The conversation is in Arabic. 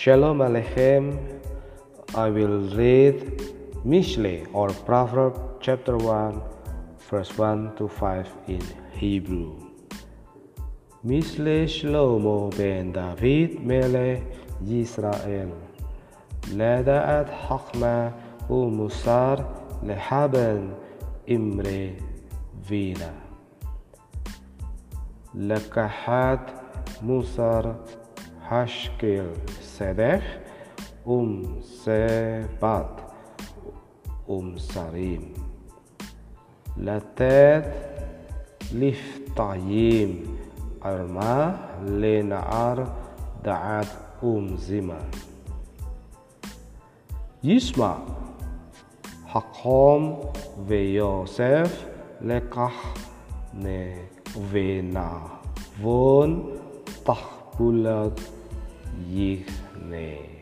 Shalom Aleichem. I will read Mishle or Proverb chapter 1, verse 1 to 5 in Hebrew. Mishle Shlomo ben David mele Yisrael. نادأت حكمة ومصار لحبن إمري فينا هاشكيل صدف أم سبات أم سريم لتات لفتايم أرما لنعر دعات أم زما يسمع حقام ويوسف لكح نفينا فون تحبلت 一内。